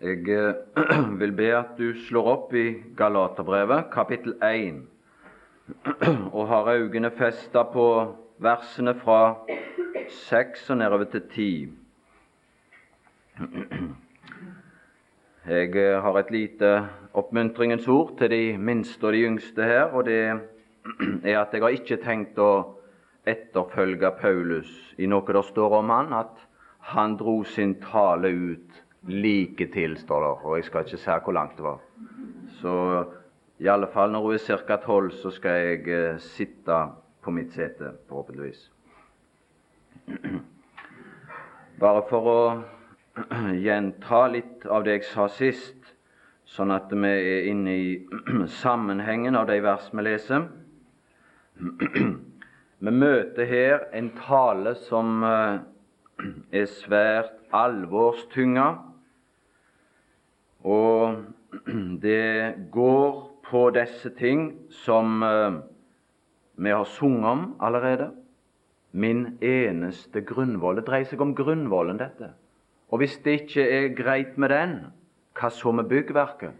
Jeg eh, vil be at du slår opp i Galaterbrevet, kapittel 1, og har øynene festa på versene fra 6 og nedover til 10. Jeg eh, har et lite oppmuntringens ord til de minste og de yngste her, og det er at jeg har ikke tenkt å etterfølge Paulus i noe det står om han, at han dro sin tale ut like til, står det. Og jeg skal ikke si hvor langt det var. Så i alle fall når hun er ca. tolv, så skal jeg eh, sitte på mitt sete, forhåpentligvis. Bare for å gjenta litt av det jeg sa sist, sånn at vi er inne i sammenhengen av de vers vi leser. Vi møter her en tale som eh, er svært alvorstynga, og det går på disse ting som uh, vi har sunget om allerede. Min eneste grunnvoll. Det dreier seg om grunnvollen, dette. Og hvis det ikke er greit med den, hva så med byggverket?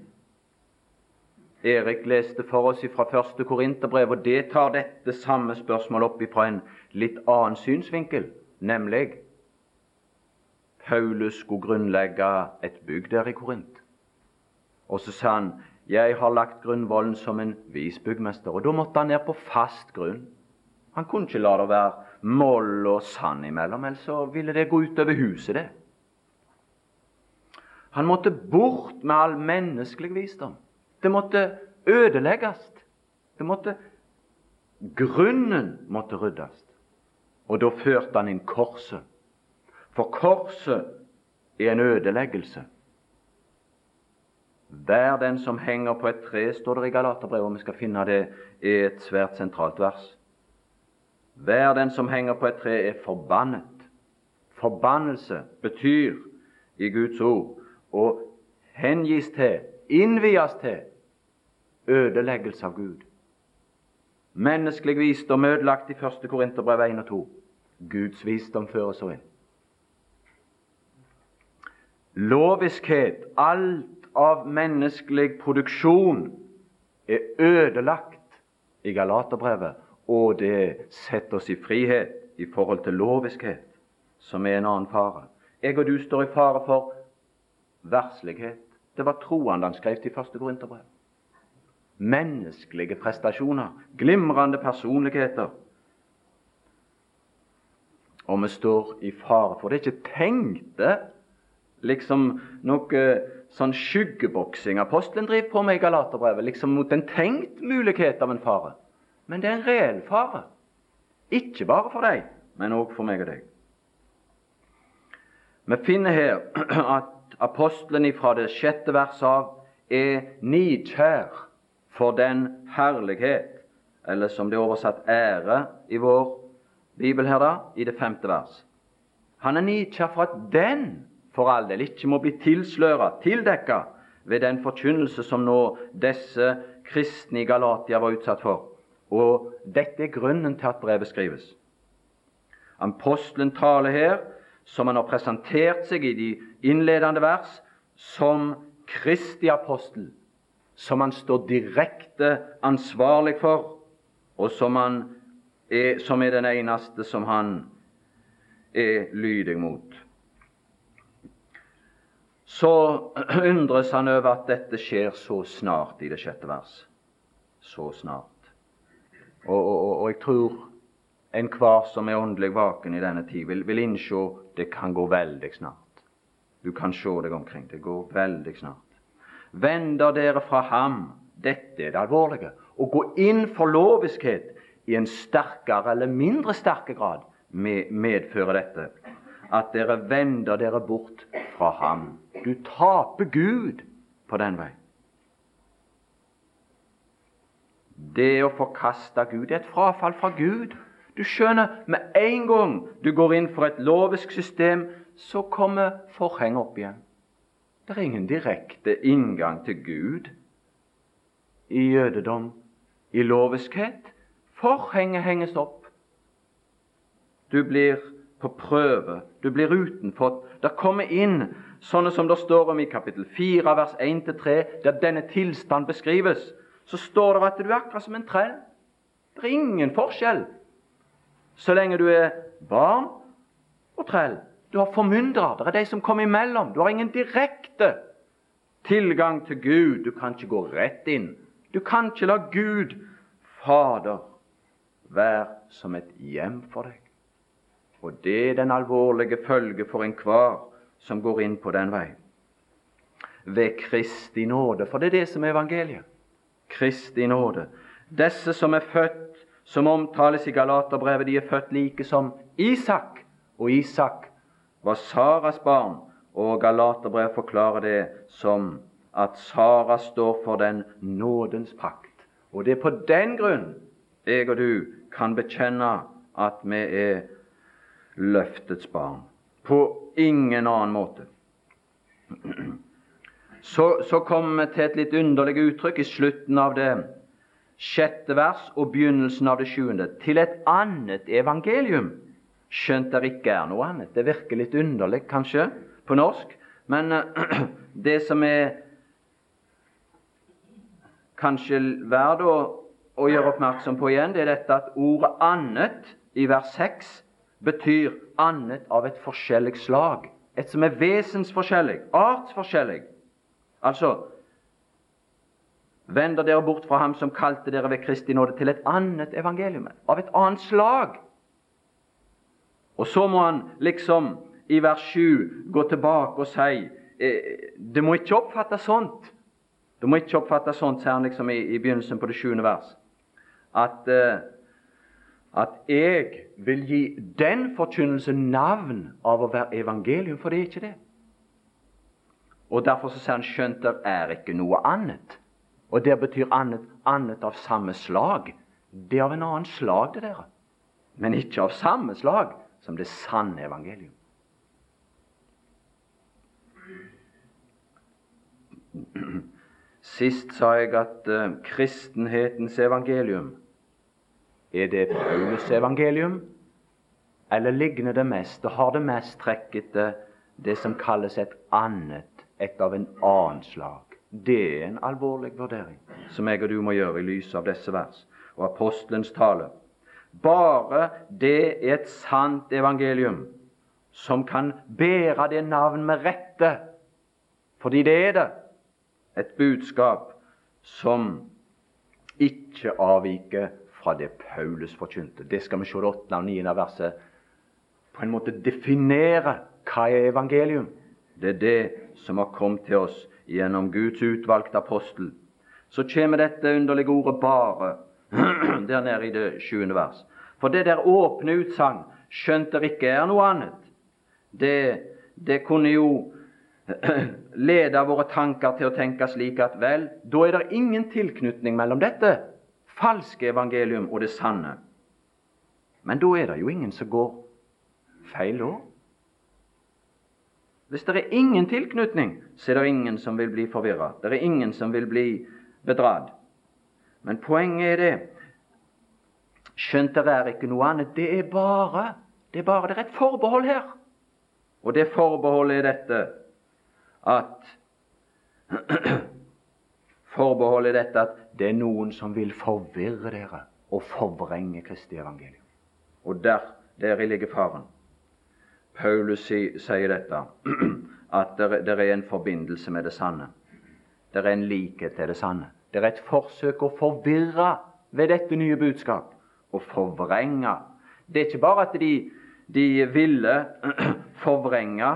Erik leste for oss fra første Korinterbrev, og det tar dette samme spørsmålet opp fra en litt annen synsvinkel, nemlig Paulus skulle grunnlegge et bygg der i Korint. Og så sa han jeg har lagt grunnvollen som en vis byggmester. Og da måtte han ned på fast grunn. Han kunne ikke la det være moll og sand imellom, ellers så ville det gå utover huset, det. Han måtte bort med all menneskelig visdom. Det måtte ødelegges. Det måtte Grunnen måtte ryddes. Og da førte han inn korset. For korset er en ødeleggelse. Hver den som henger på et tre, står det i Galaterbrevet, og vi skal finne det i et svært sentralt vers. Hver den som henger på et tre, er forbannet. Forbannelse betyr i Guds ord å hengis til, innvies til, ødeleggelse av Gud. Menneskelig visdom ødelagt i 1. Korinterbrev 1 og 2. Guds visdom fører så inn. Loviskhet, alt av menneskelig produksjon er ødelagt i Galaterbrevet, og det setter oss i frihet i forhold til loviskhet, som er en annen fare. Jeg og du står i fare for verslighet. Det var troende han skrev til første Korinterbrev. Menneskelige prestasjoner, glimrende personligheter. Og vi står i fare for det. er ikke tenkte liksom noe sånn skyggeboksing apostelen driver på med i Galaterbrevet, liksom mot en tenkt mulighet av en fare. Men det er en reell fare. Ikke bare for deg, men òg for meg og deg. Vi finner her at apostelen fra det sjette verset av er nidkjær for den herlighet, eller som det er oversatt ære i vår bibel her, da, i det femte vers. Han er nidkjær for at den for all del ikke må bli tilsløra, tildekka, ved den forkynnelse som nå disse kristne i Galatia var utsatt for. Og dette er grunnen til at brevet skrives. Apostelen taler her, som han har presentert seg i de innledende vers, som Kristi apostel, som han står direkte ansvarlig for, og som, er, som er den eneste som han er lydig mot så undres han over at dette skjer så snart i det sjette vers. Så snart. Og, og, og jeg tror enhver som er åndelig vaken i denne tid, vil, vil innse det kan gå veldig snart. Du kan se deg omkring. Det går veldig snart. Vender dere fra ham Dette er det alvorlige. Å gå inn for loviskhet i en sterkere eller mindre sterke grad medfører dette at dere vender dere bort fra ham. Du taper Gud på den vei. Det å forkaste Gud er et frafall fra Gud. Du skjønner, med en gang du går inn for et lovisk system, så kommer forhenget opp igjen. Det er ingen direkte inngang til Gud i jødedom, i loviskhet. Forhenget henges opp. Du blir på prøve, du blir utenfor. Det kommer inn sånne som det står om i kapittel 4, vers 1-3, der denne tilstand beskrives, så står det at du er akkurat som en trell. Det er ingen forskjell så lenge du er barn og trell. Du har formyndere. Det er de som kommer imellom. Du har ingen direkte tilgang til Gud. Du kan ikke gå rett inn. Du kan ikke la Gud, Fader, være som et hjem for deg. Og det er den alvorlige følge for enhver som går inn på den vei. Ved Kristi nåde, for det er det som er evangeliet. Kristi nåde. Disse som er født, som omtales i Galaterbrevet, de er født like som Isak. Og Isak var Saras barn, og Galaterbrevet forklarer det som at Sara står for den nådens pakt. Og det er på den grunn jeg og du kan bekjenne at vi er løftets barn. På ingen annen måte. Så, så kommer vi til et litt underlig uttrykk i slutten av det sjette vers og begynnelsen av det sjuende. Til et annet evangelium, skjønt det ikke er noe annet. Det virker litt underlig, kanskje, på norsk, men det som er kanskje verdt å, å gjøre oppmerksom på igjen, det er dette at ordet 'annet' i vers 6 betyr 'annet av et forskjellig slag'. Et som er vesensforskjellig, artsforskjellig. Altså Vender dere bort fra ham som kalte dere ved Kristi nåde, til et annet evangelium, av et annet slag. Og så må han liksom i vers 7 gå tilbake og si eh, det må ikke oppfattes sånt. Det må ikke oppfattes sånt, sier han liksom i, i, begynnelsen på det sjuende vers, at, eh, at jeg vil gi den forkynnelse navn av å være evangelium, for det er ikke det. Og Derfor så sier han skjønt det er ikke noe annet. Og det betyr annet, annet av samme slag. Det er av en annen slag, det der. Men ikke av samme slag som det sanne evangelium. Sist sa jeg at uh, kristenhetens evangelium er det Paulus evangelium, eller ligner det mest og har det mest trekket det, det som kalles et annet, et av en annen slag. Det er en alvorlig vurdering som jeg og du må gjøre i lys av disse vers og apostelens tale. Bare det er et sant evangelium som kan bære det navn med rette, fordi det er det et budskap som ikke avviker fra det Paulus forkynte. Det skal vi se det 8. og 9. verset på en måte definere hva er evangelium. Det er det som har kommet til oss gjennom Guds utvalgte apostel. Så kommer dette underlige ordet 'bare' der nede i det sjuende vers. For det der åpne utsagn, skjønt det ikke er noe annet, det, det kunne jo lede våre tanker til å tenke slik at vel, da er det ingen tilknytning mellom dette falske evangelium og det sanne. Men da er det jo ingen som går feil da. Hvis det er ingen tilknytning, så er det ingen som vil bli forvirra. Det er ingen som vil bli bedratt. Men poenget er det Skjønt det er ikke noe annet. Det er bare det er bare det er et forbehold her. Og det forbeholdet er dette at Forbeholdet dette at det er noen som vil forvirre dere og forvrenge Kristi evangelium. Og der, deri ligger faren. Paulus sier dette, at det er en forbindelse med det sanne. Det er en likhet til det sanne. Det er et forsøk å forvirre ved dette nye budskap. Å forvrenge. Det er ikke bare at de, de ville forvrenge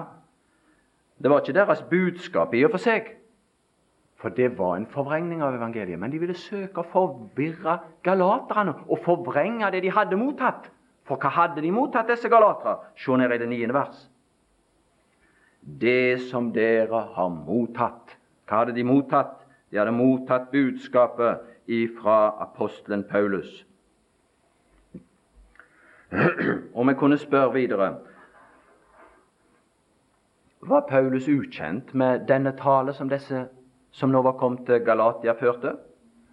det var ikke deres budskap i og for seg, for det var en forvrengning av evangeliet. Men de ville søke å forvirre galaterne og forvrenge det de hadde mottatt. For hva hadde de mottatt, disse galatere? Se ned i det niende vers. Det som dere har mottatt. Hva hadde de mottatt? De hadde mottatt budskapet ifra apostelen Paulus. Og vi kunne spørre videre var Paulus ukjent med denne tale som disse som nå var kommet til Galatia, førte?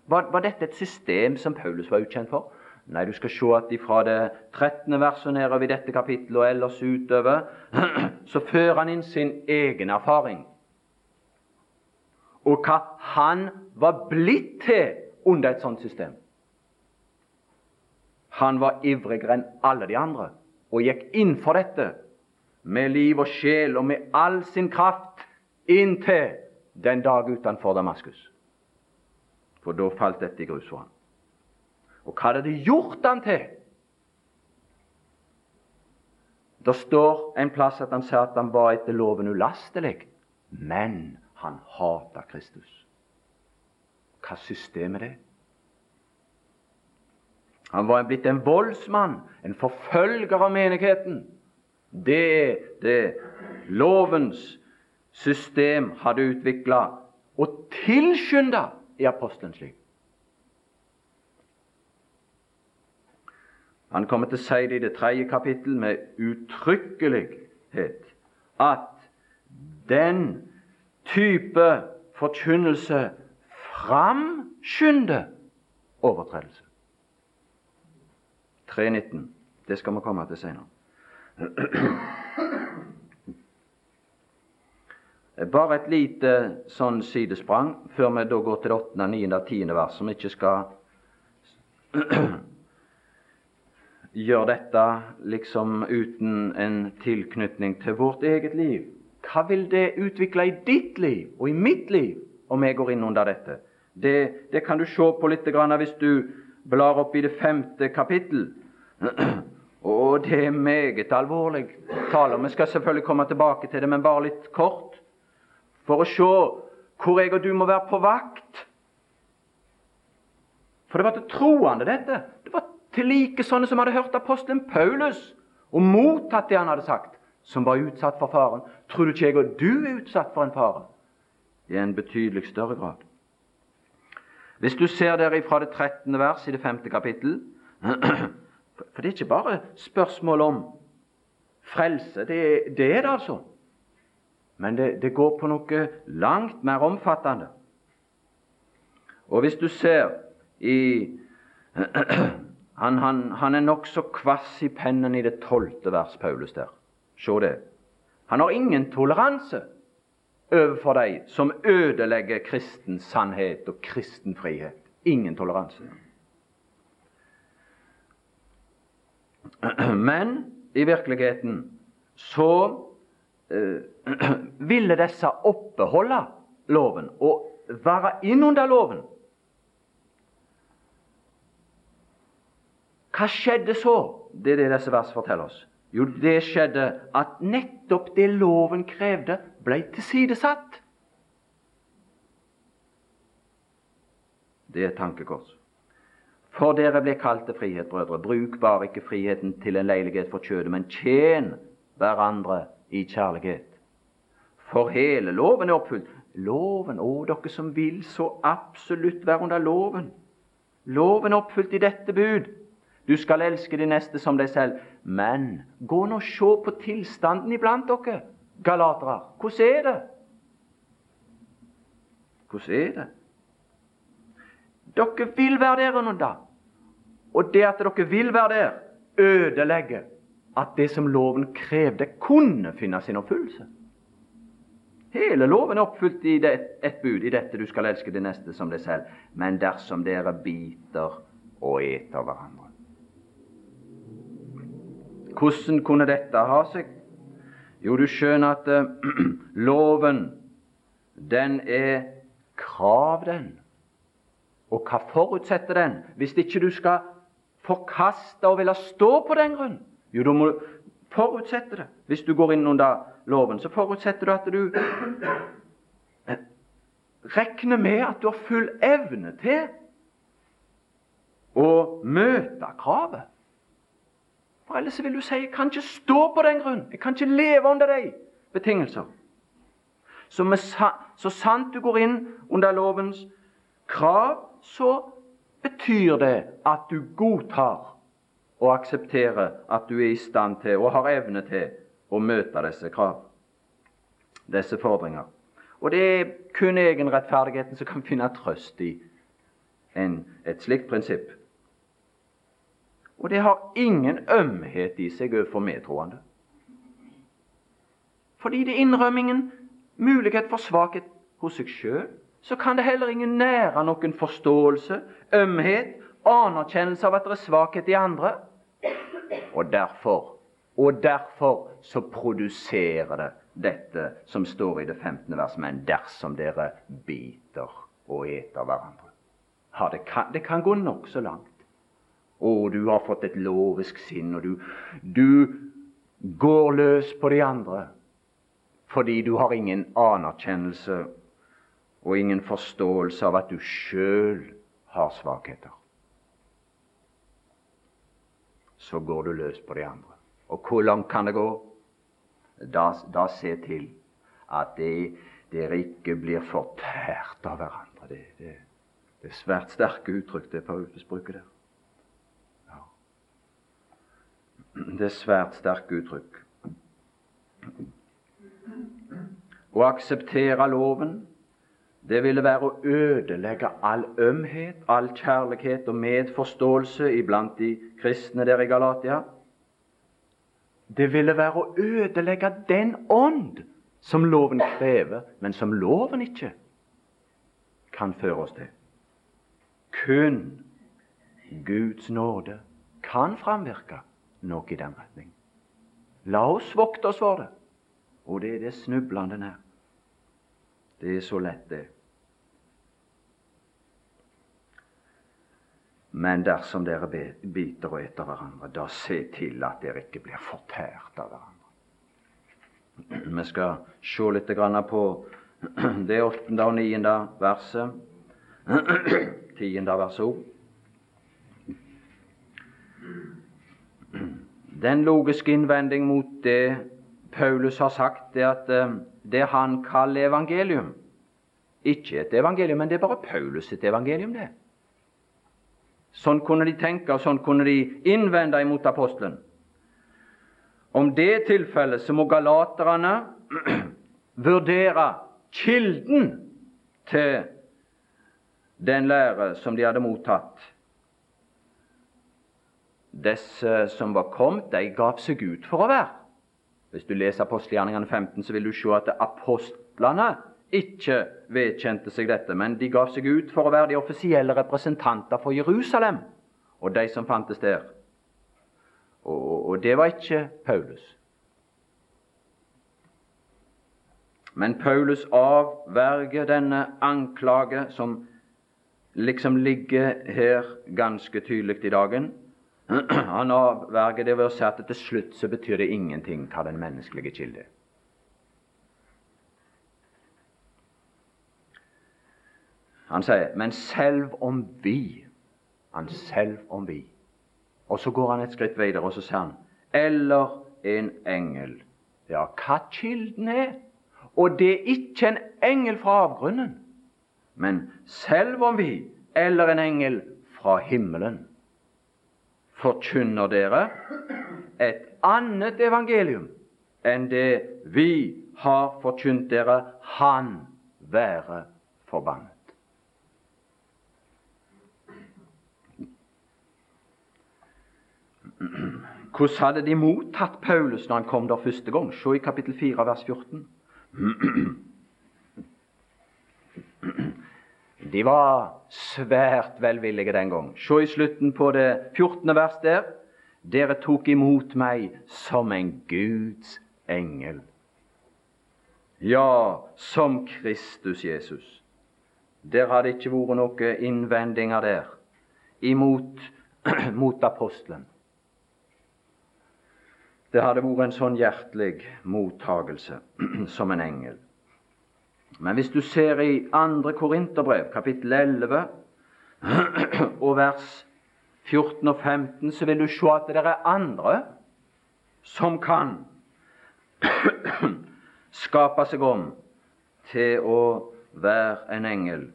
Var, var, dette et system som Paulus var ukjent for? Nei, du skal se at fra det 13. verset nedover i dette kapittelet og ellers utover, så fører han inn sin egen erfaring. Og hva han var blitt til under et sånt system. Han var ivrigere enn alle de andre og gikk inn for dette med liv og sjel og med all sin kraft inntil den dag utenfor Damaskus. For da falt dette i grus for ham. Og hva hadde det gjort han til? Det står en plass at han sa at han var etter loven ulastelig, men han hata Kristus. Hva system er det? Han var blitt en voldsmann, en forfølger av menigheten. Det er det lovens system hadde utvikla og tilskynda i apostelens liv. Han kommer til å si det i det tredje kapittel med uttrykkelighet at den type forkynnelse framskynder overtredelse. 3.19. Det skal vi komme til senere. Bare et lite sånn sidesprang før vi da går til det 8., 9. og 10. vers, som ikke skal gjøre dette liksom uten en tilknytning til vårt eget liv. Hva vil det utvikle i ditt liv og i mitt liv om jeg går inn under dette? Det, det kan du se på litt hvis du blar opp i det femte kapittel. Og det er meget alvorlig tale. Vi skal selvfølgelig komme tilbake til det, men bare litt kort. For å se hvor jeg og du må være på vakt. For det var til troende, dette. Det var til like sånne som hadde hørt apostelen Paulus og mottatt det han hadde sagt, som var utsatt for faren. Tror du ikke jeg og du er utsatt for en fare? I en betydelig større grad. Hvis du ser der fra det 13. vers i det 5. kapittel For det er ikke bare spørsmål om frelse. Det, det er det, altså. Men det, det går på noe langt mer omfattende. Og hvis du ser i Han, han, han er nokså kvass i pennen i det tolvte vers, Paulus der. Se det. Han har ingen toleranse overfor de som ødelegger kristen sannhet og kristen frihet. Ingen toleranse. Men i virkeligheten så ville disse oppreholde loven og være innunder loven. Hva skjedde så? Det er det disse vers forteller oss. Jo, det skjedde at nettopp det loven krevde, ble tilsidesatt. Det er et tankekors. For dere ble kalt til frihet, brødre. Bruk bare ikke friheten til en leilighet for kjødet, men tjen hverandre i kjærlighet. For hele loven er oppfylt. Loven, å, dere som vil så absolutt være under loven. Loven er oppfylt i dette bud. Du skal elske de neste som deg selv. Men gå nå og se på tilstanden iblant dere, galatere. Hvordan er det? Hvordan er det? Dere vil være der under. Og det at dere vil være der, ødelegger at det som loven krevde, kunne finne sin oppfyllelse. Hele loven er oppfylt i det, et bud, i dette du skal elske det neste som deg selv. Men dersom dere biter og eter hverandre hvordan kunne dette ha seg? Jo, du skjønner at uh, loven, den er krav, den. Og hva forutsetter den? Hvis ikke du skal forkaste og ville stå på den grunn, jo, da må du forutsette det. Hvis du går inn under loven, så forutsetter du at du regner med at du har full evne til å møte kravet. For ellers vil du si jeg kan ikke stå på den grunn. Jeg kan ikke leve under de betingelser. Så, med, så sant du går inn under lovens krav, så betyr det at du godtar og akseptere at du er i stand til og har evne til å møte disse krav, disse fordringer. Og det er kun egenrettferdigheten som kan finne trøst i en, et slikt prinsipp. Og det har ingen ømhet i seg overfor medtroende. Fordi det er innrømmingen mulighet for svakhet hos seg sjøl, så kan det heller ingen nære noen forståelse, ømhet, anerkjennelse av at det er svakhet i andre. Og derfor, og derfor så produserer det dette som står i det 15. vers, men dersom dere biter og eter hverandre. Ja, det kan, det kan gå nokså langt. Å, du har fått et lovisk sinn, og du, du går løs på de andre fordi du har ingen anerkjennelse og ingen forståelse av at du sjøl har svakheter. Så går du løs på de andre. Og hvor langt kan det gå? Da, da se til at det, dere ikke blir fortært av hverandre. Det, det, det, er svært sterke uttrykk det Paulus bruker der. Ja. Det er svært sterke uttrykk. Å akseptere loven, det ville være å ødelegge all ømhet, all kjærlighet og medforståelse iblant de kristne der i Galatia. Det ville være å ødelegge den ånd som loven krever, men som loven ikke kan føre oss til. Kun Guds nåde kan framvirke noe i den retning. La oss vokte oss for det. Og det er det snublende nær. Det er så lett, det. Men dersom dere biter og eter hverandre, da se til at dere ikke blir fortært av hverandre. Vi skal se litt på det åttende og niende verset. Tiende verset òg. Den logiske innvending mot det Paulus har sagt, er at eh, det han kaller evangelium, ikke et evangelium, men det er bare Paulus sitt evangelium, det. Sånn kunne de tenke, og sånn kunne de innvende imot apostelen. Om det tilfellet, så må galaterne vurdere kilden til den lære som de hadde mottatt. Disse som var kommet, de gav seg ut for å være. Hvis du leser apostelgjerningene 15, så vil du se at apostlene ikke vedkjente seg dette, men de gav seg ut for å være de offisielle representanter for Jerusalem og de som fantes der. Og, og det var ikke Paulus. Men Paulus avverger denne anklage som liksom ligger her ganske tydelig i dagen. Han avverger det ved å si at til slutt så betyr det ingenting hva den menneskelige kilde er. Han sier, men selv om vi han Selv om vi Og så går han et skritt videre, og så sier han eller en engel. Ja, hva kilden er. Og det er ikke en engel fra avgrunnen, men selv om vi eller en engel fra himmelen forkynner dere et annet evangelium enn det vi har forkynt dere, han være forbannet. Hvordan hadde de mottatt Paulus når han kom der første gang? Se i kapittel 4, vers 14. De var svært velvillige den gang. Se i slutten på det 14. vers der. Dere tok imot meg som en Guds engel. Ja, som Kristus Jesus. Der hadde ikke vært noen innvendinger der imot mot apostelen. Det hadde vært en sånn hjertelig mottagelse som en engel. Men hvis du ser i 2. Korinterbrev, kapittel 11, og vers 14 og 15, så vil du se at det er andre som kan skape seg om til å være en engel.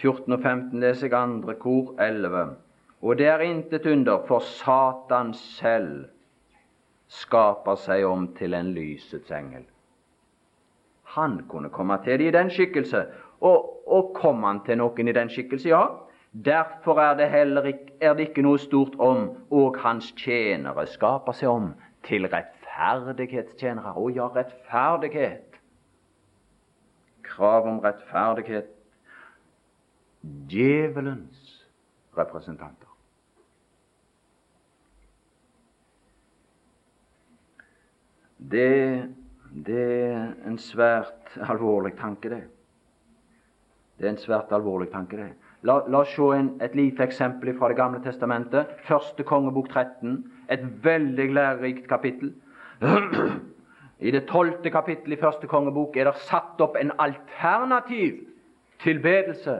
14 og 15 leser jeg andre kor 11. Og det er intet under, for Satan selv skaper seg om til en lysets engel. Han kunne komme til det i den skikkelse. Og, og kom han til noen i den skikkelse? Ja, Derfor er det heller ikke, er det ikke noe stort om, og hans tjenere skaper seg om til rettferdighetstjenere. Å ja, rettferdighet. Krav om rettferdighet. Djevelens representanter. Det, det er en svært alvorlig tanke, det. Det er en svært alvorlig tanke, det. La, la oss se en, et lite eksempel fra Det gamle testamentet. Første kongebok 13. Et veldig lærerikt kapittel. I det tolvte kapittelet i første kongebok er det satt opp en alternativ tilbedelse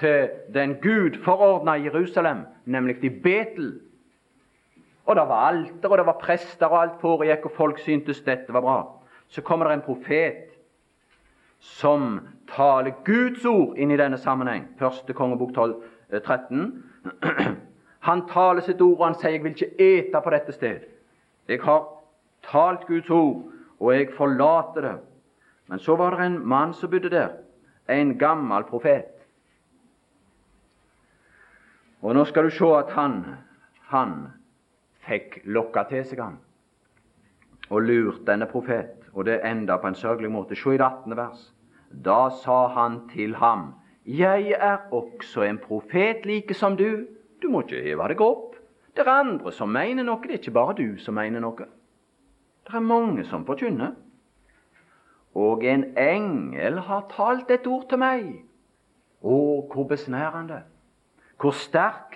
til den Gud forordna Jerusalem, nemlig i Betel. Og det var alter, og det var prester, og alt foregikk, og folk syntes dette var bra. Så kommer det en profet som taler Guds ord inn i denne sammenheng. Første kongebok 12, 13. Eh, han taler sitt ord, og han sier 'Jeg vil ikke ete på dette sted'. Jeg har talt Guds ord, og jeg forlater det. Men så var det en mann som bodde der, en gammel profet. Og nå skal du se at han, han fikk lokka til seg han, og lurt denne profet. Og det enda på en sørgelig måte. Se i det 18. vers. Da sa han til ham, Jeg er også en profet like som du. Du må ikke heve deg opp. Det er andre som mener noe, det er ikke bare du som mener noe. Det er mange som forkynner. Og en engel har talt et ord til meg. Å, hvor besnærende! Hvor sterkt!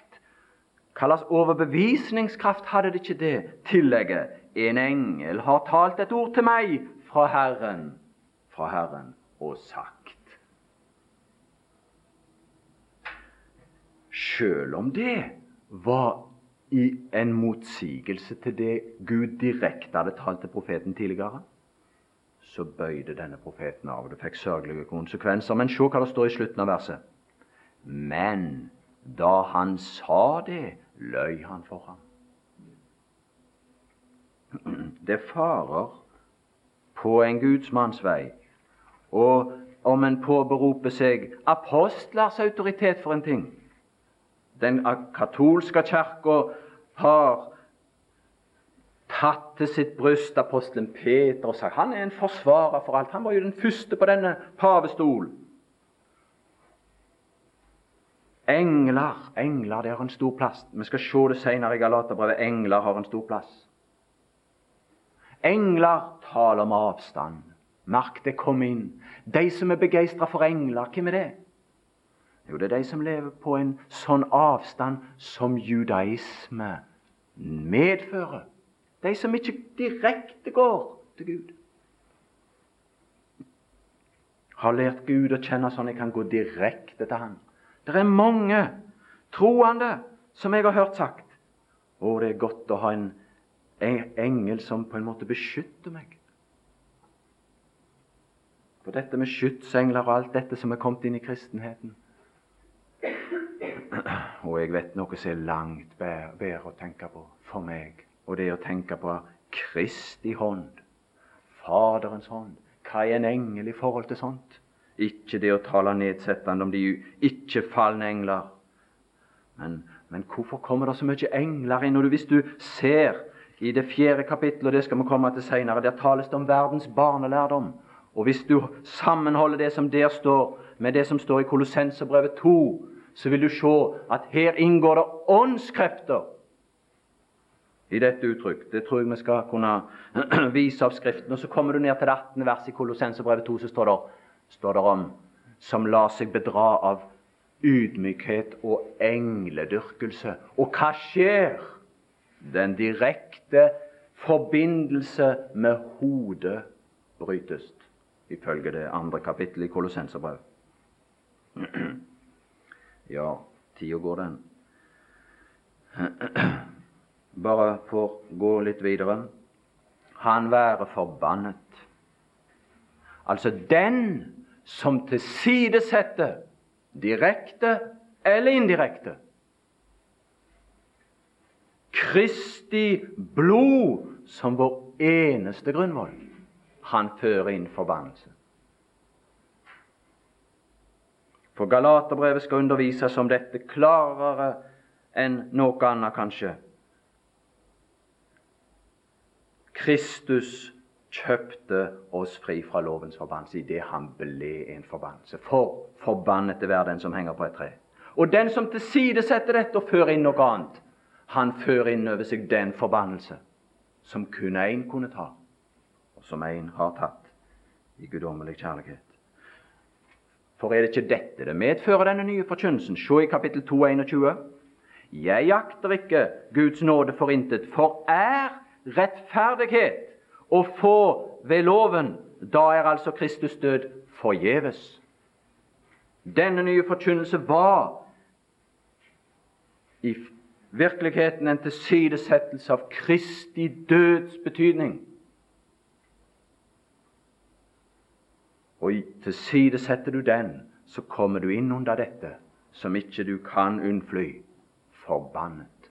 Hva overbevisningskraft hadde det ikke det tillegget? En engel har talt et ord til meg fra Herren, fra Herren og sagt. Sjøl om det var i en motsigelse til det Gud direkte hadde talt til profeten tidligere, så bøyde denne profeten av. Det fikk sørgelige konsekvenser. Men se hva det står i slutten av verset. Men da han sa det, løy han for ham. Det farer på en gudsmanns vei og om en påberoper seg apostlers autoritet for en ting Den katolske kirka har tatt til sitt bryst apostelen Peter og sagt han er en forsvarer for alt. Han var jo den første på denne pavestol. Engler engler, det har en stor plass. Vi skal se det senere i Galaterbrevet. Engler har en stor plass. Engler taler om avstand. Merk det kom inn. De som er begeistra for engler, hvem er det? Jo, det er de som lever på en sånn avstand som judaisme medfører. De som ikke direkte går til Gud. Har lært Gud å kjenne sånn jeg kan gå direkte til Han. Det er mange troende som jeg har hørt sagt. Å, det er godt å ha en engel som på en måte beskytter meg. For dette med skytsengler og alt dette som er kommet inn i kristenheten Og jeg vet noe som er langt bedre å tenke på for meg, og det er å tenke på Kristi hånd, Faderens hånd. Hva er en engel i forhold til sånt? Ikke det å tale nedsettende om de ikke-falne engler. Men, men, hvorfor kommer det så mye engler inn? Og hvis du ser i det fjerde kapittelet, og det skal vi komme til senere, der tales det om verdens barnelærdom. Og hvis du sammenholder det som der står, med det som står i Kolossenserbrevet 2, så vil du se at her inngår det åndskrefter i dette uttrykk. Det tror jeg vi skal kunne vise av Skriften. Og Så kommer du ned til det 18. verset i Kolossenserbrevet 2, så står det, står det om som lar seg bedra av ydmykhet og engledyrkelse. Og hva skjer? Den direkte forbindelse med hodet brytes ifølge det andre kapittelet i Kolossenserbrev. Ja, tida går, den. Bare for å gå litt videre. Han være forbannet. Altså den som tilsidesetter, direkte eller indirekte, Kristi blod som vår eneste grunnvoll han fører inn forbannelse. For Galaterbrevet skal undervises om dette klarere enn noe annet, kanskje. Kristus kjøpte oss fri fra lovens forbannelse idet han ble en forbannelse. For forbannet hver den som henger på et tre. Og den som tilsidesetter dette og fører inn noe annet, han fører inn over seg den forbannelse som kun én kunne ta, og som én har tatt i guddommelig kjærlighet. For er det ikke dette det medfører denne nye forkynnelsen? Se i kapittel 2, 21. Jeg akter ikke Guds nåde for intet, for er rettferdighet å få ved loven, da er altså Kristus død forgjeves. Denne nye forkynnelse var i virkeligheten en tilsidesettelse av Kristi døds betydning. Og tilsidesetter du den, så kommer du inn under dette som ikke du kan unnfly forbannet.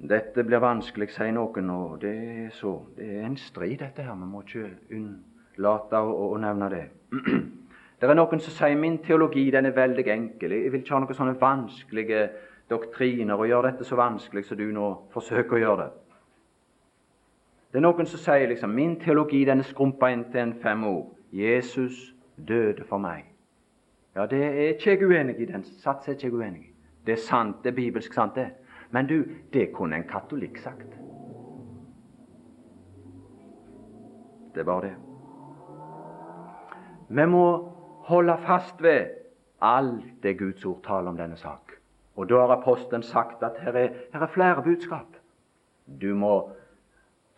Dette blir vanskelig, sier noen, og det er så. Det er en strid, dette her. Vi må ikke unnlate å, å nevne det. Det er noen som sier min teologi den er veldig enkel. Jeg vil ikke ha noen sånne vanskelige doktriner og gjøre dette så vanskelig som du nå forsøker å gjøre det. Det er noen som sier liksom min teologi den er skrumpa inn til en fem ord. Jesus døde for meg. Ja, det er ikke jeg uenig i. Den sats er ikke uenig i. Det er sant, det er bibelsk sant, det. Men du, det kunne en katolikk sagt. Det var det. Vi må holde fast ved alt det Guds ord taler om denne sak. Og da har apostelen sagt at her er, her er flere budskap. Du må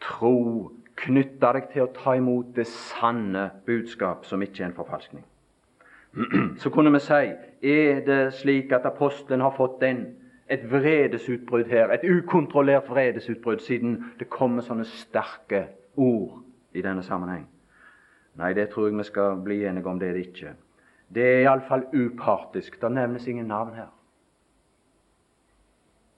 tro, knytte deg til å ta imot det sanne budskap, som ikke er en forfalskning. Så kunne vi si er det slik at apostelen har fått en, et vredesutbrudd her, et ukontrollert vredesutbrudd, siden det kommer sånne sterke ord i denne sammenheng. Nei, det tror jeg vi skal bli enige om. Det er det ikke. Det er iallfall upartisk. Det nevnes ingen navn her.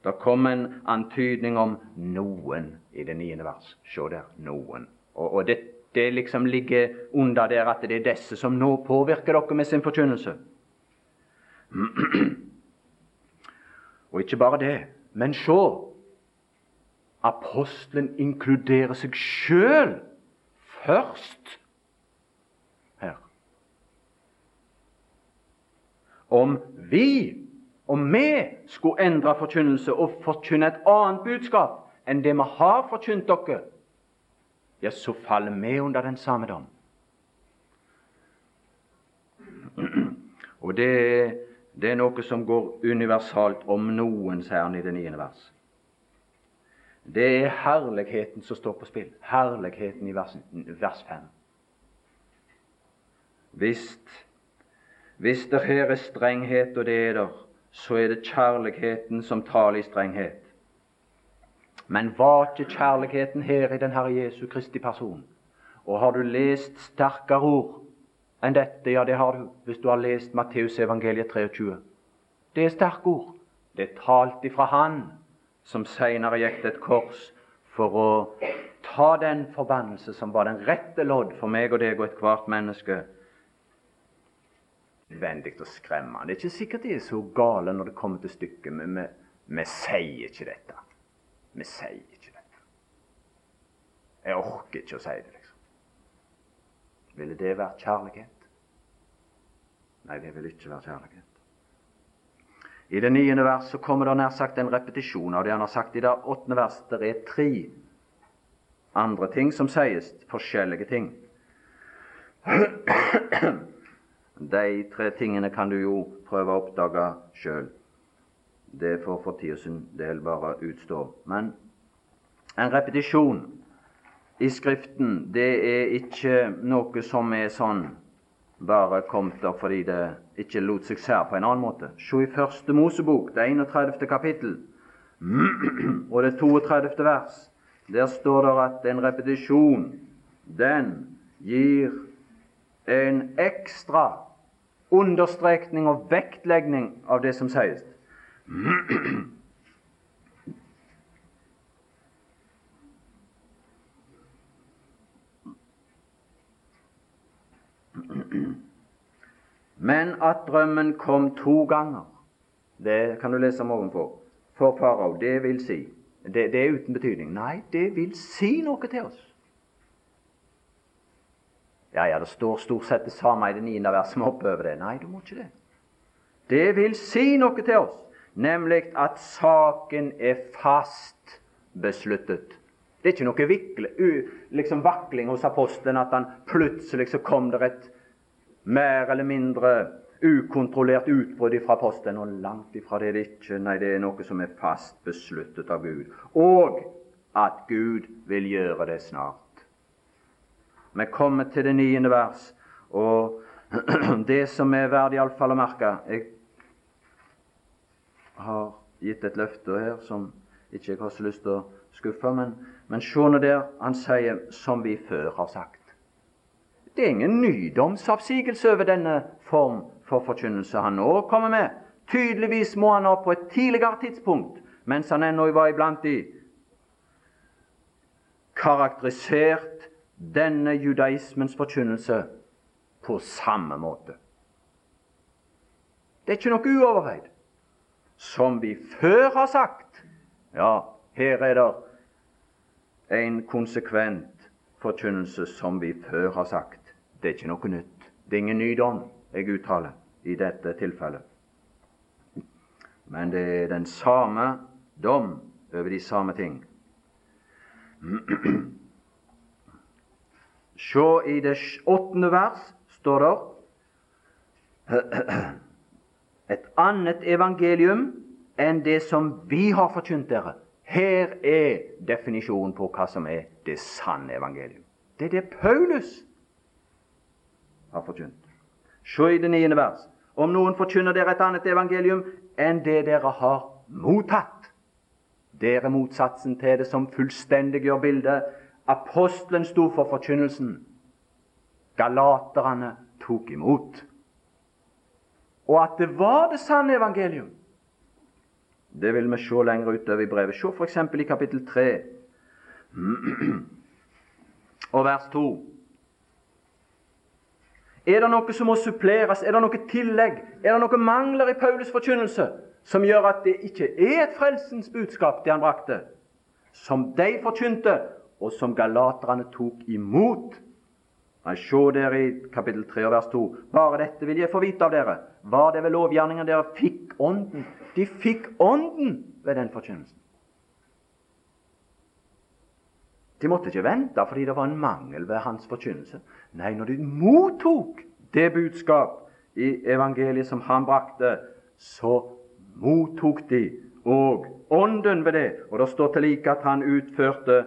Det kom en antydning om noen i det niende vers. Se der noen. Og, og det, det, liksom ligger under der at det er disse som nå påvirker dere med sin forkynnelse. Og ikke bare det, men se Apostelen inkluderer seg sjøl først her. om vi, om vi skulle endre forkynnelse og forkynne et annet budskap enn det vi har forkynt dere, ja, så faller vi under den samme dom. Og det, det, er noe som går universalt om noens herren i det niende vers. Det er herligheten som står på spill. Herligheten i vers, vers 5. Visst hvis det her er strenghet, og det er der, så er det kjærligheten som taler i strenghet. Men var ikke kjærligheten her i den Herre Jesu Kristi person? Og har du lest sterkere ord enn dette? Ja, det har du, hvis du har lest Matteus evangeliet 23. Det er sterke ord. Det er talt ifra Han som seinere gikk til et kors for å ta den forbannelse som var den rette lodd for meg og deg og ethvert menneske nødvendig å skremme. Det er ikke sikkert de er så gale når det kommer til stykket, men vi, vi sier ikke dette. Vi sier ikke dette. Jeg orker ikke å si det, liksom. Ville det vært kjærlighet? Nei, det vil ikke være kjærlighet. I det niende vers så kommer det nær sagt en repetisjon av det han har sagt i det åttende vers. Det er tre andre ting som sies, forskjellige ting. De tre tingene kan du jo prøve å oppdage sjøl. Det får for tida sin del bare utstå. Men en repetisjon i Skriften, det er ikke noe som er sånn bare kom der fordi det ikke lot seg se på en annen måte. Se i Første Mosebok, det 31. kapittel, og det 32. vers. Der står det at en repetisjon, den gir en ekstra understrekning og vektlegning av det som sies. Men at drømmen kom to ganger, det kan du lese om ovenfor, for farao, det vil si det, det, er uten betydning. Nei, det vil si noe til oss. Ja, ja, det står stort sett det samme i det niende verset som hopper over det. Nei, du må ikke det. Det vil si noe til oss, nemlig at saken er fast besluttet. Det er ikke noe vikle, liksom vakling hos apostelen at han plutselig så kom det et mer eller mindre ukontrollert utbrudd fra apostelen. Og langt ifra det er det ikke. Nei, det er noe som er fast besluttet av Gud. Og at Gud vil gjøre det snart. Vi kommer til det niende vers, og det som er verdt iallfall å merke Jeg har gitt et løfte her som ikke jeg har så lyst til å skuffe, men, men se nå der han sier 'som vi før har sagt'. Det er ingen nydomsavsigelse over denne form for forkynnelse han nå kommer med. Tydeligvis må han opp på et tidligere tidspunkt, mens han ennå var iblant de, karakterisert denne judaismens forkynnelse på samme måte. Det er ikke noe uoverveid. Som vi før har sagt. Ja, her er det en konsekvent forkynnelse som vi før har sagt. Det er ikke noe nytt. Det er ingen ny dom jeg uttaler i dette tilfellet. Men det er den samme dom over de samme ting. Se i det åttende vers står det et annet evangelium enn det som vi har forkynt dere. Her er definisjonen på hva som er det sanne evangelium. Det er det Paulus har forkynt. Se i det niende vers. Om noen forkynner dere et annet evangelium enn det dere har mottatt. Det er motsatsen til det som fullstendiggjør bildet. Apostelen sto for forkynnelsen. Galaterne tok imot. Og at det var det sanne evangelium, det vil vi se lenger utover i brevet. Se f.eks. i kapittel 3 og vers 2. Er det noe som må suppleres? Er det noe tillegg? Er det noe mangler i Paulus forkynnelse som gjør at det ikke er et frelsens budskap, det han brakte, som de forkynte, og som galaterne tok imot? Nei, Se dere i kapittel 3 vers 2. Bare dette vil jeg få vite av dere. Var det ved lovgjerningen dere fikk Ånden? De fikk Ånden ved den forkynnelsen. De måtte ikke vente fordi det var en mangel ved hans forkynnelse. Nei, når de mottok det budskap i evangeliet som han brakte, så mottok de og Ånden ved det. Og det står til like at han utførte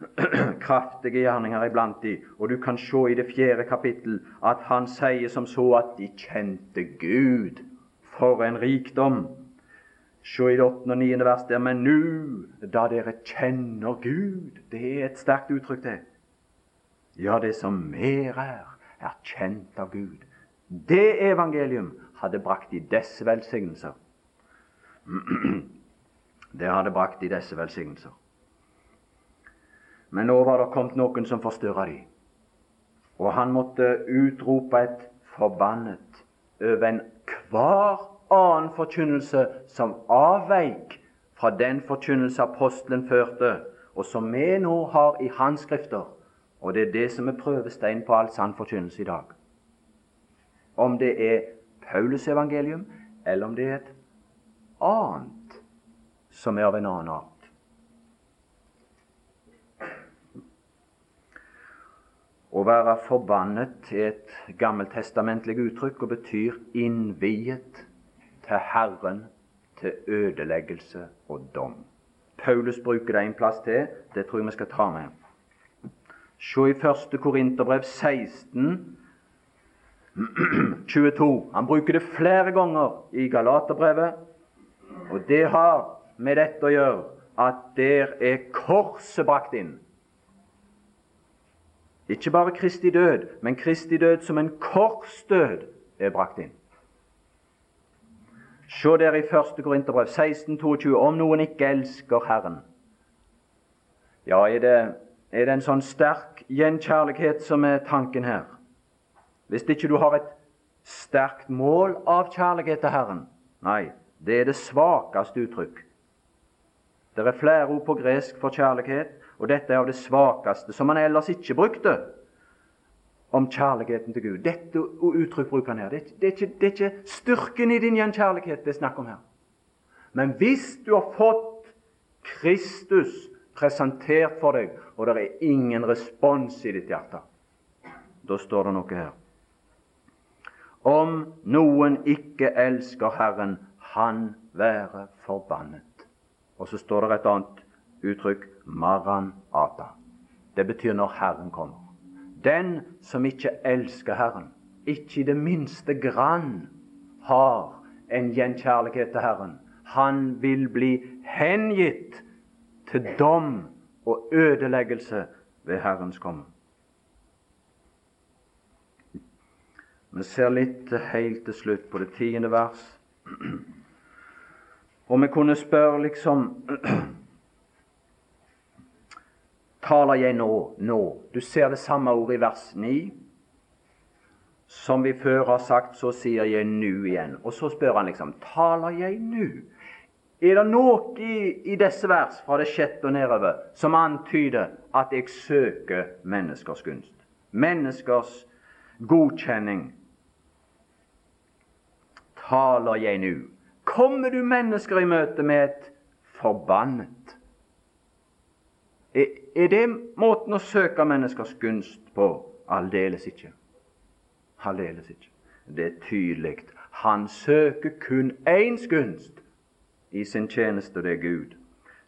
kraftige gjerninger iblant de. Og du kan se i det fjerde kapittel at han sier som så at de kjente Gud. For en rikdom! Se i det åttende og niende vers der. Men nu, da dere kjenner Gud Det er et sterkt uttrykk, det. Ja, det som mer er, er kjent av Gud. Det evangelium hadde brakt i disse velsignelser. Det hadde brakt i disse velsignelser. Men nå var det kommet noen som forstyrra dem. Og han måtte utrope et forbannet over enhver annen forkynnelse som avveik fra den forkynnelse apostelen førte, og som vi nå har i hans skrifter. Og det er det som er prøvestein på all sann forkynnelse i dag. Om det er Paulus evangelium, eller om det er et annet som er av en annen art. Å være forbannet er et gammeltestamentlig uttrykk og betyr innviet til Herren til ødeleggelse og dom. Paulus bruker det en plass til. Det tror jeg vi skal ta med. Se i 1. Korinterbrev 16, 22. Han bruker det flere ganger i Galaterbrevet. Og det har med dette å gjøre at der er korset brakt inn. Ikke bare Kristi død, men Kristi død som en korsdød er brakt inn. Se der i 1. Korinterbrev 16,22 om noen ikke elsker Herren. Ja, er det, er det en sånn sterk gjenkjærlighet som er tanken her? Hvis ikke du har et sterkt mål av kjærlighet til Herren. Nei, det er det svakeste uttrykk. Det er flere ord på gresk for kjærlighet, og dette er av det svakeste, som man ellers ikke brukte om kjærligheten til Gud. Dette uttrykk bruker han her. Det er, det, er ikke, det er, ikke, styrken i din gjenkjærlighet det er snakk om her. Men hvis du har fått Kristus presentert for deg, og det er ingen respons i ditt hjerte, da står det noe her. Om noen ikke elsker Herren, han være forbannet. Og så står det et annet uttrykk maranata. Det betyr når Herren kommer. Den som ikke elsker Herren, ikke i det minste grann har en gjenkjærlighet til Herren, han vil bli hengitt til dom og ødeleggelse ved Herrens komme. Vi ser litt helt til slutt på det tiende vers. Og vi kunne spørre liksom taler jeg nå, nå. Du ser det samme ordet i vers 9. Som vi før har sagt, så sier jeg nu igjen. Og så spør han liksom taler jeg nu? Er det noe i, i disse vers fra det sjette og nedover som antyder at jeg søker menneskers gunst? Menneskers godkjenning? Taler jeg nu? Kommer du mennesker i møte med et forbannet er det måten å søke menneskers gunst på? Aldeles ikke. Aldeles ikke. Det er tydelig. Han søker kun éns gunst i sin tjeneste, det er Gud.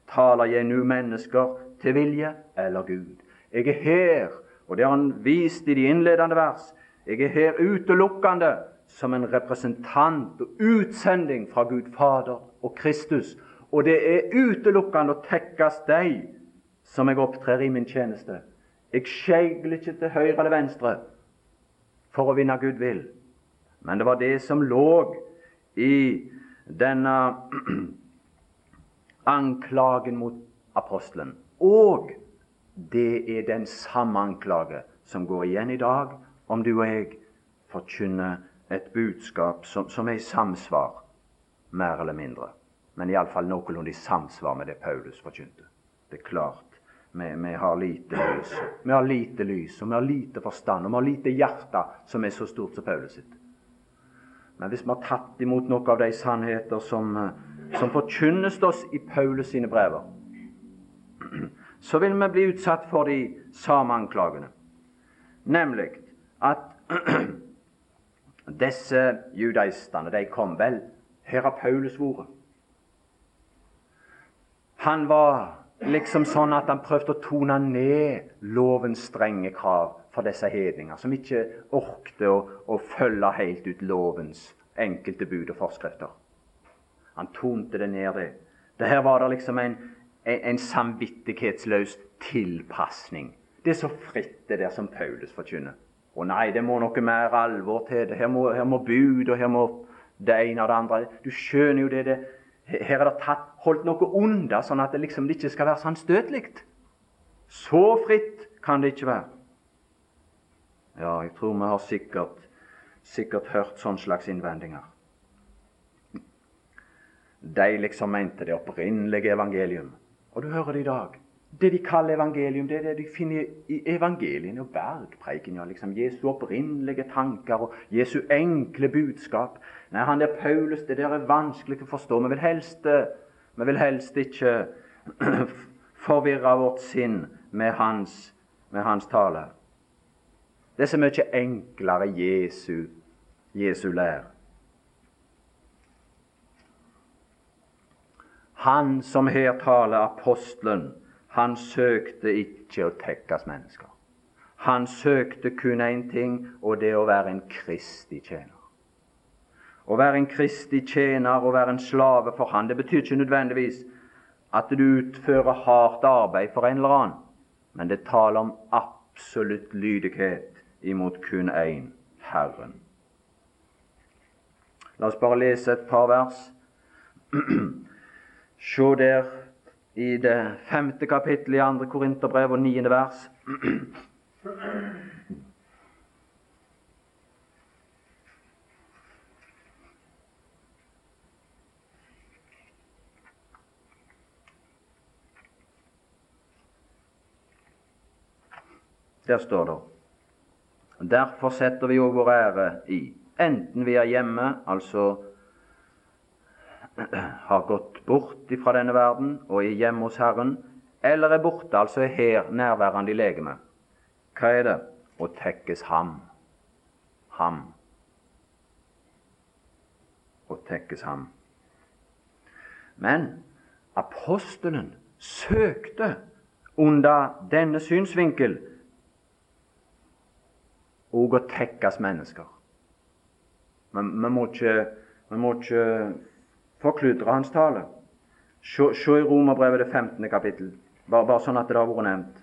Taler jeg nå mennesker til vilje eller Gud? Jeg er her, og det har han vist i de innledende vers, jeg er her utelukkende som en representant og utsending fra Gud Fader og Kristus. Og det er utelukkende å tekkes deg som jeg opptrer i min tjeneste. Jeg skjegler ikke til høyre eller venstre for å vinne Gud vil. Men det var det som lå i denne anklagen mot apostelen. Og det er den samme anklage som går igjen i dag, om du og jeg forkynner et budskap som, som er i samsvar, mer eller mindre. Men iallfall noenlunde i samsvar med det Paulus forkynte. Det er klart vi, vi, har lite lys. Vi har lite lys, og vi har lite forstand, og vi har lite hjerte som er så stort som Paulus sitt. Men hvis vi har tatt imot noe av de sannheter som, eh, som forkynnes oss i Paulus sine brever, så vil vi bli utsatt for de samme anklagene. Nemlig at disse judaistene, de kom vel Her har Paulus vært. Han var liksom sånn at han prøvde å tone ned lovens strenge krav for disse hedninger, som ikke orkte å, å følge helt ut lovens enkelte bud og forskrifter. Han tonte det ned. det. Det her var det liksom en, en, en samvittighetsløs tilpasning. Det er så fritt, det der som Paulus forkynner. Å nei, det må noe mer alvor til. Her må, her må bud, og her må det ene og det andre. Du skjønner jo det. det her er det tatt, holdt noe unna, sånn at det liksom ikke skal være samstøtelig. Så fritt kan det ikke være. Ja, jeg tror vi har sikkert, sikkert hørt sånn slags innvendinger. De liksom mente det opprinnelige evangelium. Og du hører det i dag. Det de kaller evangelium, det er det de finner i evangeliene og bergpreiken. Ja, liksom Jesu opprinnelige tanker og Jesu enkle budskap. Nei, han der Paulus, det der er vanskelig å forstå. Vi vil helst, eh, vi vil helst ikke forvirre vårt sinn med hans, med hans tale. Det er så mye enklere Jesu, Jesu lære. Han som her taler, apostelen, han søkte ikke å tekkes mennesker. Han søkte kun én ting, og det å være en kristig tjener. Å være en kristig tjener og være en slave for Han, det betyr ikke nødvendigvis at du utfører hardt arbeid for en eller annen, men det taler om absolutt lydighet imot kun én Herren. La oss bare lese et par vers. Se der i det femte kapittelet i andre Korinterbrev og niende vers. Der står det Derfor setter vi òg vår ære i, enten vi er hjemme, altså har gått bort fra denne verden og er hjemme hos Herren, eller er borte, altså er her nærværende i legemet. Hva er det? Å tekkes ham. Ham. Å tekkes ham. Men apostelen søkte under denne synsvinkel og å tekkes mennesker. Men vi må ikke, vi må ikke forkludre hans tale. Se, i Romerbrevet det 15. kapittel, bare, bare sånn at det har vært nevnt.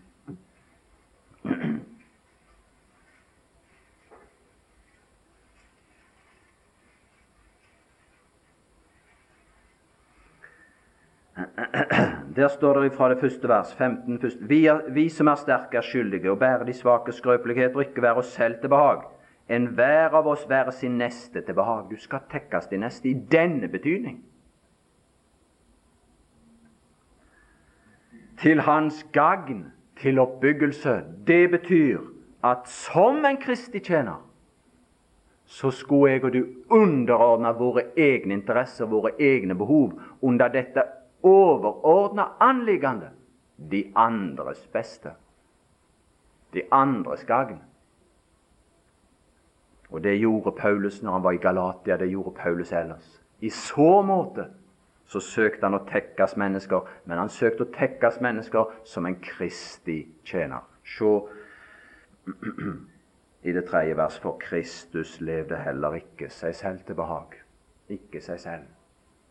Der står det fra det første vers, 15 først. Vi, er, vi som er sterke, er skyldige, og bærer de svake skrøpeligheter, og ikke være oss selv til behag. Enhver av oss være sin neste til behag. Du skal tekkes din neste i denne betydning. Til hans gagn, til oppbyggelse. Det betyr at som en kristig tjener så skulle jeg og du underordne våre egne interesser, våre egne behov, under dette overordna anliggende de andres beste, de andres gagn. Og det gjorde Paulus når han var i Galatia, det gjorde Paulus ellers. I så måte så søkte han å tekkes mennesker, men han søkte å tekkes mennesker som en kristig tjener. Se i det tredje vers, for Kristus levde heller ikke seg selv til behag. Ikke seg selv.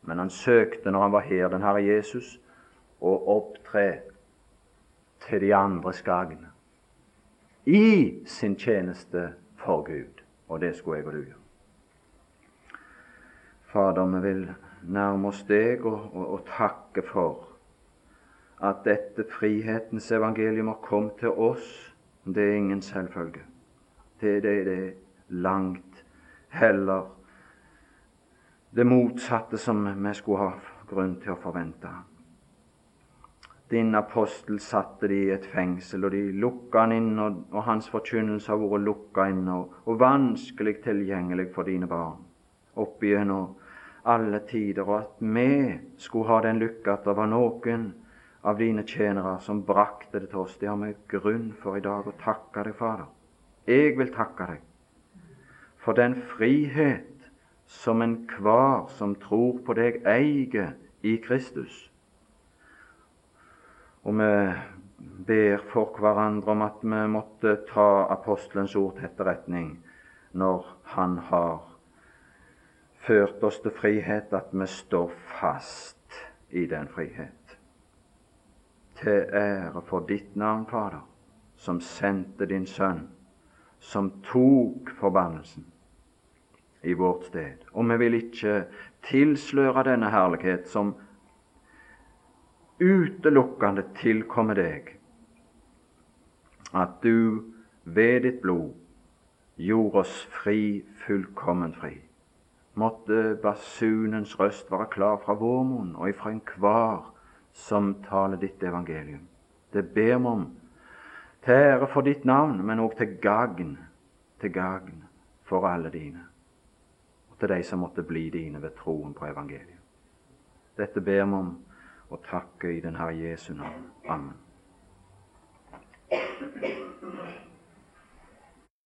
Men han søkte, når han var her, den Herre Jesus, å opptre til de andres gagn i sin tjeneste for Gud. Og det skulle jeg og du gjøre. Fader, vi vil nærme oss deg og, og, og takke for at dette frihetens evangelium har kommet til oss. Det er ingen selvfølge. Det, det, det er langt heller det motsatte som vi skulle ha grunn til å forvente. Din apostel satte de i et fengsel, og de lukka han inn, og, og hans forkynnelse har vært lukka inn og, og, vanskelig tilgjengelig for dine barn opp igjennom alle tider, og at vi skulle ha den lykke at det var noen av dine tjenere som brakte det til oss. Det har vi grunn for i dag å takke deg, Fader. Jeg vil takke deg for den frihet som enhver som tror på deg, eier i Kristus. Og vi ber for hverandre om at vi måtte ta apostelens ord til etterretning når han har ført oss til frihet, at vi står fast i den frihet. Til ære for ditt navn, Fader, som sendte din sønn, som tok forbannelsen i vårt sted. Og vi vil ikke tilsløre denne herlighet som utelukkende tilkommer deg, at du ved ditt blod gjorde oss fri, fullkommen fri. Måtte basunens røst være klar fra vår munn og ifra enhver som taler ditt evangelium. Det ber vi om, til ære for ditt navn, men òg til gagn, til gagn for alle dine og til de som måtte bli dine ved troen på evangeliet. Dette ber vi om og takker i den Herre Jesu navn. Amen.